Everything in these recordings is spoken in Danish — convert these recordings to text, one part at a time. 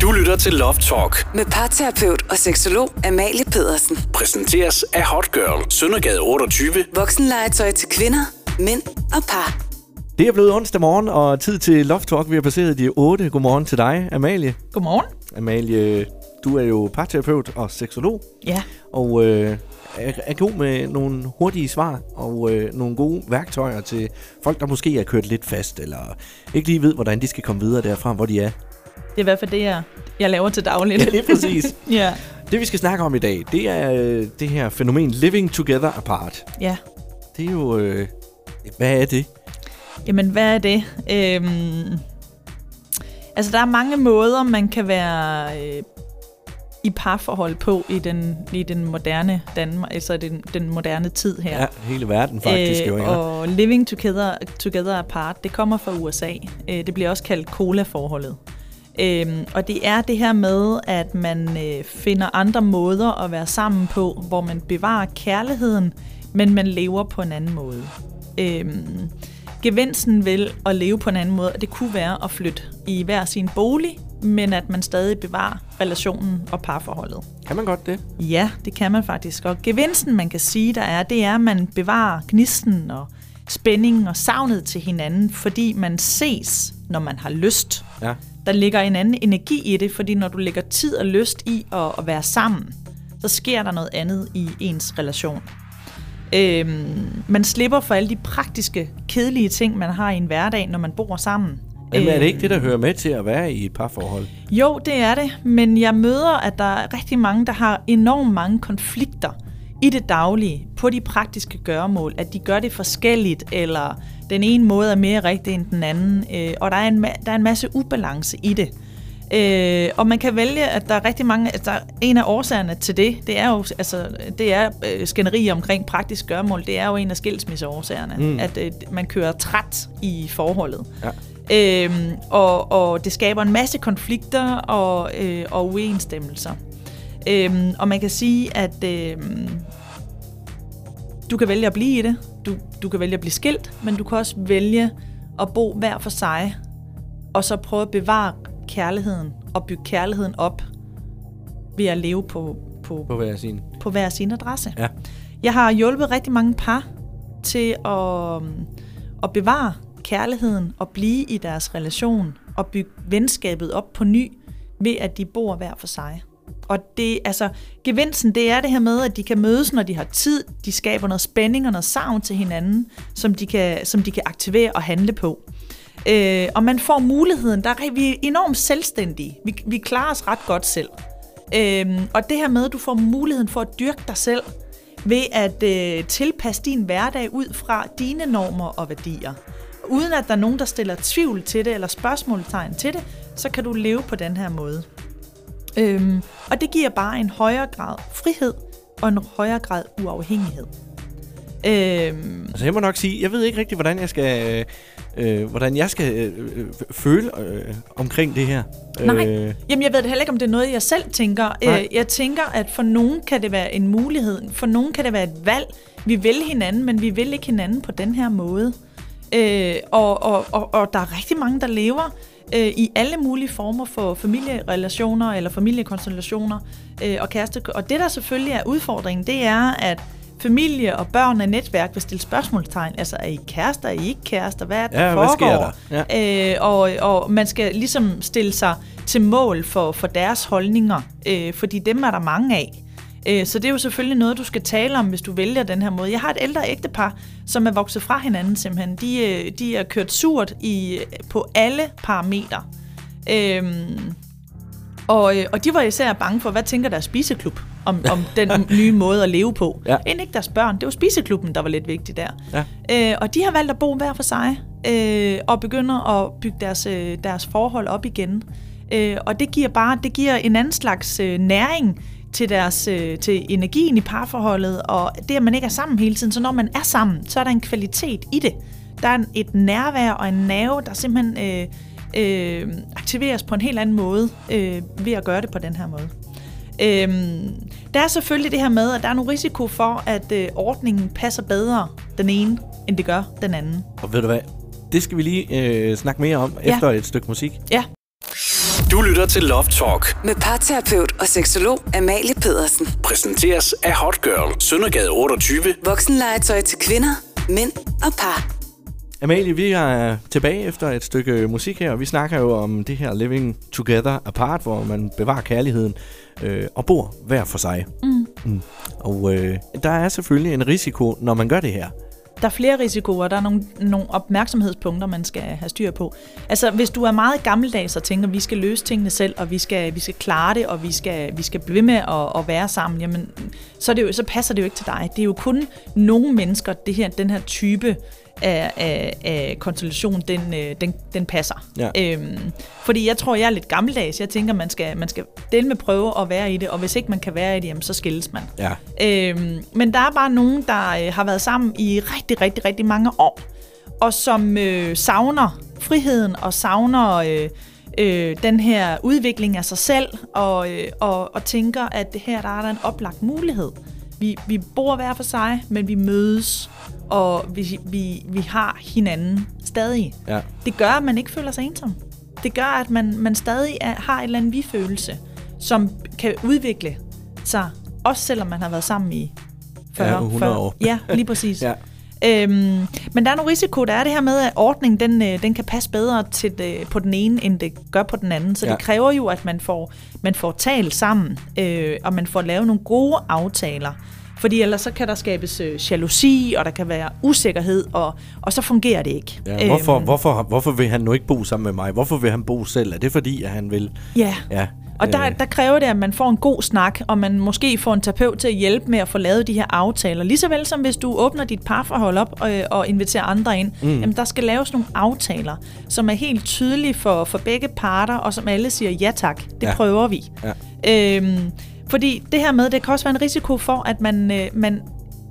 Du lytter til Love Talk. Med parterapeut og seksolog Amalie Pedersen. Præsenteres af Hot Girl. Søndergade 28. Voksenlegetøj til kvinder, mænd og par. Det er blevet onsdag morgen, og tid til Love Talk. Vi har passeret de 8. Godmorgen til dig, Amalie. Godmorgen. Amalie, du er jo parterapeut og seksolog, Ja. og øh, er, er god med nogle hurtige svar og øh, nogle gode værktøjer til folk, der måske er kørt lidt fast, eller ikke lige ved, hvordan de skal komme videre derfra, hvor de er. Det er i hvert fald det, jeg, jeg laver til dagligt. Ja, lige præcis. ja. Det, vi skal snakke om i dag, det er øh, det her fænomen living together apart. ja. Det er jo... Øh, hvad er det? Jamen, hvad er det? Øhm, altså, der er mange måder, man kan være øh, i parforhold på i den, i den moderne Danmark, altså den, den moderne tid her. Ja, hele verden faktisk jo, ja. Og living together, together apart, det kommer fra USA. Øh, det bliver også kaldt cola-forholdet. Øhm, og det er det her med, at man øh, finder andre måder at være sammen på, hvor man bevarer kærligheden, men man lever på en anden måde. Øhm, gevinsten ved at leve på en anden måde, det kunne være at flytte i hver sin bolig, men at man stadig bevarer relationen og parforholdet. Kan man godt det? Ja, det kan man faktisk. Og gevinsten, man kan sige, der er, det er, at man bevarer gnisten og spændingen og savnet til hinanden, fordi man ses, når man har lyst. Ja. Der ligger en anden energi i det, fordi når du lægger tid og lyst i at, at være sammen, så sker der noget andet i ens relation. Øhm, man slipper for alle de praktiske, kedelige ting, man har i en hverdag, når man bor sammen. Jamen er det Øh, ikke det, der hører med til at være i et parforhold? jo, det er det, men jeg møder, at der er rigtig mange, der har enormt mange konflikter i det daglige på de praktiske gøremål, at de gør det forskelligt, eller den ene måde er mere rigtig end den anden, øh, og der er, en, der er en masse ubalance i det. Øh, og man kan vælge, at der er rigtig mange, altså en af årsagerne til det, det er jo, altså, det er øh, skænderi omkring praktisk gørmål, det er jo en af skilsmisseårsagerne, mm. at øh, man kører træt i forholdet. Ja. Øhm, og, og det skaber en masse konflikter og, øh, og uenstemmelser. Øhm, og man kan sige, at øhm, du kan vælge at blive i det, du, du kan vælge at blive skilt, men du kan også vælge at bo hver for sig, og så prøve at bevare kærligheden og bygge kærligheden op ved at leve på, på, På hver sin. på hver sin adresse. Ja. Jeg har hjulpet rigtig mange par til at, at bevare kærligheden og blive i deres relation og bygge venskabet op på ny ved, at de bor hver for sig. Og det, altså, gevinsten, det er det her med, at de kan mødes, når de har tid. De skaber noget spænding og noget savn til hinanden, som de kan, som de kan aktivere og handle på. Øh, og man får muligheden, der er, vi er enormt selvstændige. Vi, vi klarer os ret godt selv. Øh, og det her med, at du får muligheden for at dyrke dig selv, ved at øh, tilpasse din hverdag ud fra dine normer og værdier. Uden at der er nogen, der stiller tvivl til det, eller spørgsmålstegn til det, så kan du leve på den her måde. Øhm, og det giver bare en højere grad frihed og en højere grad uafhængighed. Øhm, Altså jeg må nok sige, jeg ved ikke rigtig, hvordan jeg skal, øh, hvordan jeg skal øh, øh, føle øh, omkring det her. Nej. Øh, Jamen, jeg ved det heller ikke, om det er noget, jeg selv tænker. Øh, jeg tænker, at for nogen kan det være en mulighed. For nogen kan det være et valg. Vi vil hinanden, men vi vil ikke hinanden på den her måde. Øh, og, og, og, og der er rigtig mange, der lever øh, i alle mulige former for familierelationer eller familiekonstellationer øh, og kæreste. Og det, der selvfølgelig er udfordringen, det er, at familie og børn og netværk vil stille spørgsmålstegn. Altså, er I kærester, er I ikke kærester? Hvad er det, der Ja, hvad sker foregår? der? Ja. Øh, og, og man skal ligesom stille sig til mål for, for deres holdninger, øh, fordi dem er der mange af. Øh, så det er jo selvfølgelig noget, du skal tale om, hvis du vælger den her måde. Jeg har et ældre ægtepar, som er vokset fra hinanden simpelthen. De, øh, de er kørt surt i, på alle parametre. Øhm, og, øh, og de var især bange for, hvad tænker deres spiseklub om, om den nye måde at leve på. Ja. End ikke deres børn. Det var spiseklubben, der var lidt vigtig der. Ja. Øh, og de har valgt at bo hver for sig, øh, og begynder at bygge deres, øh, deres forhold op igen. Øh, og det giver bare det giver en anden slags øh, næring til, deres, øh, til energien i parforholdet, og det, at man ikke er sammen hele tiden. Så når man er sammen, så er der en kvalitet i det. Der er en, et nærvær og en nerve, der simpelthen øh, øh, aktiveres på en helt anden måde øh, ved at gøre det på den her måde. Øhm, der er selvfølgelig det her med, at der er nogle risiko for, at øh, ordningen passer bedre den ene, end det gør den anden. Og ved du hvad, det skal vi lige øh, snakke mere om Ja. efter et stykke musik. Ja. Du lytter til Love Talk. Med parterapeut og seksolog Amalie Pedersen. Præsenteres af Hot Girl. Søndergade 28. Voksenlegetøj til kvinder, mænd og par. Amalie, vi er tilbage efter et stykke musik her, og vi snakker jo om det her Living Together Apart, hvor man bevarer kærligheden øh, og bor hver for sig. Mm. Mm. Og øh, der er selvfølgelig en risiko, når man gør det her. Der er flere risikoer, der er nogle, nogle opmærksomhedspunkter, man skal have styr på. Altså, hvis du er meget gammeldags og tænker, at vi skal løse tingene selv, og vi skal, vi skal klare det, og vi skal, vi skal blive med at, at være sammen, jamen, så, er det jo, så passer det jo ikke til dig. Det er jo kun nogle mennesker, det her, den her type af, af, af konstellation, den, øh, den, den passer. Ja. Øhm, fordi jeg tror, jeg er lidt gammeldags. Jeg tænker, man skal, man skal dele med prøve at være i det, og hvis ikke man kan være i det, jamen, så skilles man. Ja. Øhm, men der er bare nogen, der øh, har været sammen i rigtig, rigtig, rigtig mange år, og som øh, savner friheden og savner øh, øh, den her udvikling af sig selv, og, øh, og, og tænker, at det her der er der en oplagt mulighed. Vi, vi bor hver for sig, men vi mødes, og vi, vi, vi har hinanden stadig. Ja. Det gør, at man ikke føler sig ensom. Det gør, at man, man stadig er, har en eller anden vi-følelse, som kan udvikle sig, også selvom man har været sammen i 40, Ja, 100 40 år. Ja, lige præcis. Ja. Øhm, men der er nogle risiko. Der er det her med, at ordningen den, øh, den kan passe bedre til det, på den ene, end det gør på den anden. Så ja. Ja. det kræver jo, at man får, man får talt sammen, øh, og man får lavet nogle gode aftaler. Fordi ellers så kan der skabes øh, jalousi, og der kan være usikkerhed, og, og så fungerer det ikke. Ja, hvorfor, Øhm, hvorfor, hvorfor vil han nu ikke bo sammen med mig? Hvorfor vil han bo selv? Er det fordi, at han vil... Ja. Ja. Og der, øh, der kræver det, at man får en god snak, og man måske får en terapeut til at hjælpe med at få lavet de her aftaler. Ligeså vel som hvis du åbner dit parforhold op og, og inviterer andre ind, mm. jamen der skal laves nogle aftaler, som er helt tydelige for, for begge parter, og som alle siger, ja tak, det ja. prøver vi. Ja. Øhm, fordi det her med, det kan også være en risiko for, at man, øh, man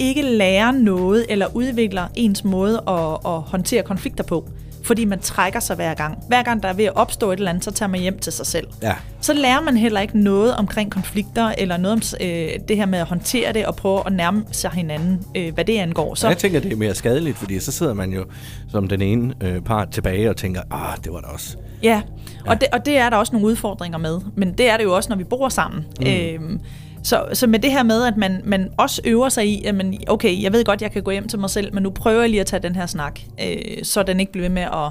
ikke lærer noget, eller udvikler ens måde at, at håndtere konflikter på. Fordi man trækker sig hver gang. Hver gang der er ved at opstå et eller andet, så tager man hjem til sig selv Ja. så lærer man heller ikke noget omkring konflikter, eller noget om øh, det her med at håndtere det, og prøve at nærme sig hinanden, øh, hvad det angår. Så jeg tænker, det er mere skadeligt, fordi så sidder man jo som den ene øh, part tilbage og tænker, ah, det var da også... ja, og det, og det er der også nogle udfordringer med, men det er det jo også, når vi bor sammen. Mm. Øhm, så, så med det her med, at man, man også øver sig i, at man, okay, jeg ved godt, jeg kan gå hjem til mig selv, men nu prøver jeg lige at tage den her snak, øh, så den ikke bliver ved med at,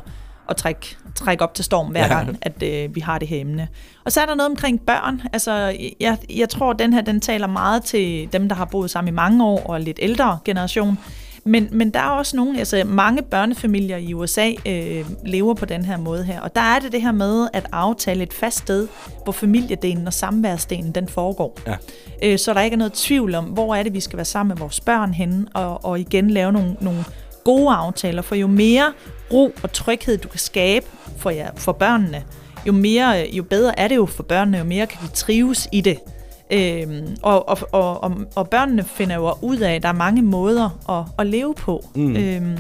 at trække, trække op til storm hver gang, at øh, vi har det her emne. Og så er der noget omkring børn. Altså, jeg, jeg tror, at den her den taler meget til dem, der har boet sammen i mange år, og lidt ældre generation. Men, men der er også nogle, altså mange børnefamilier i USA øh, lever på den her måde her. Og der er det det her med at aftale et fast sted, hvor familiedelen og samværsdelen den foregår. Ja. Øh, så der ikke er noget tvivl om, hvor er det, vi skal være sammen med vores børn henne, og, og igen lave nogle, nogle gode aftaler. For jo mere ro og tryghed, du kan skabe for, jer, for børnene, jo, mere, jo bedre er det jo for børnene, jo mere kan de trives i det. Øhm, og, og, og, og, børnene finder jo ud af, at der er mange måder at, at leve på. Mm. Øhm,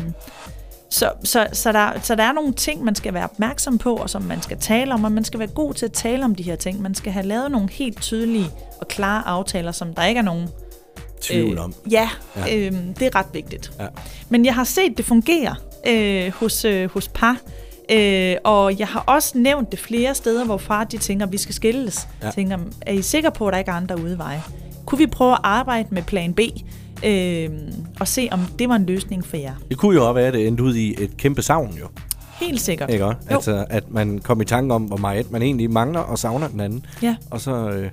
så, så, så, der, så der er nogle ting, man skal være opmærksom på, og som man skal tale om, og man skal være god til at tale om de her ting. Man skal have lavet nogle helt tydelige og klare aftaler, som der ikke er nogen Tvivl om. Ja, Ja. ja. Øhm, det er ret vigtigt. Ja. Men jeg har set det fungere øh, hos, øh, hos par, øh, og jeg har også nævnt det flere steder, hvor far de tænker, at vi skal skilles. Ja. Ja. Tænker, er I sikre på, at der ikke er andre udveje? Kunne vi prøve at arbejde med plan B, øh, og se, om det var en løsning for jer? Det kunne jo også være, at det endte ud i et kæmpe savn, jo. Helt sikkert. Ikke også? Altså, at man kom i tanke om, hvor meget man egentlig mangler og savner den anden. Ja. Og så øh,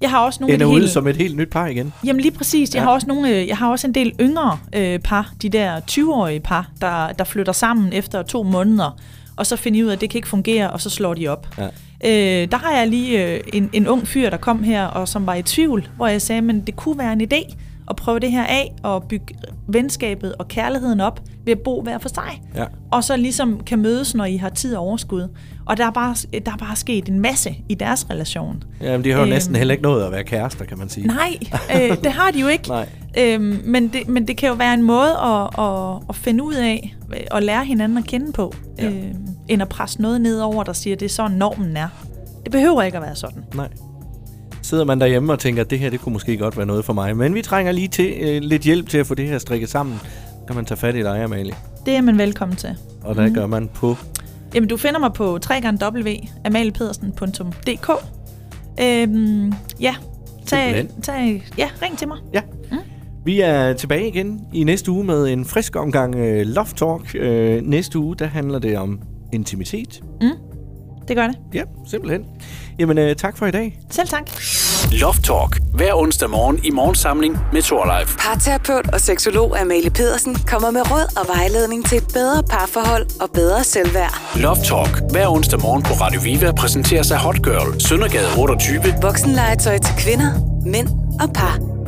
Jeg har også nogle ender de ud helt... som et helt nyt par igen. Jamen lige præcis. Jeg, Ja. har også nogle, øh, jeg har også en del yngre øh, par, de der 20-årige par, der, der flytter sammen efter to måneder, og så finder de ud af, at det kan ikke fungere, og så slår de op. Ja. Øh, der har jeg lige øh, en, en ung fyr, der kom her, og som var i tvivl, hvor jeg sagde, men det kunne være en idé at prøve det her af, og bygge venskabet og kærligheden op ved at bo hver for sig. Ja. Og så ligesom kan mødes, når I har tid og overskud. Og der er bare, der er bare sket en masse i deres relation. Jamen, de har jo Øhm. næsten heller ikke nået at være kærester, kan man sige. Nej, øh, det har de jo ikke. Nej. Øhm, men, det, men det kan jo være en måde at, at, at finde ud af, og lære hinanden at kende på, Ja. øhm, end at presse noget ned over, der siger, at det er sådan normen er. Det behøver ikke at være sådan. Nej. Sidder man derhjemme og tænker, at det her det kunne måske godt være noget for mig. Men vi trænger lige til øh, lidt hjælp til at få det her strikket sammen. Kan man tage fat i dig, Amalie. Det er man velkommen til. Og der mm. gør man på Jamen, du finder mig på www.amaliepedersen.dk. Øhm, ja, tag, tag, ja, ring til mig. Ja. Vi er tilbage igen i næste uge med en frisk omgang øh, Love Talk. Øh, næste uge, der handler det om intimitet. Det gør det. Ja, simpelthen. Jamen, øh, tak for i dag. Selv tak. Love Talk. Hver onsdag morgen i morgensamling med Thorlife. Parterapeut og seksolog Amalie Pedersen kommer med råd og vejledning til et bedre parforhold og bedre selvværd. Love Talk. Hver onsdag morgen på Radio Viva præsenteres af Hot Girl. Søndergade 28. Voksenlegetøj til kvinder, mænd og par.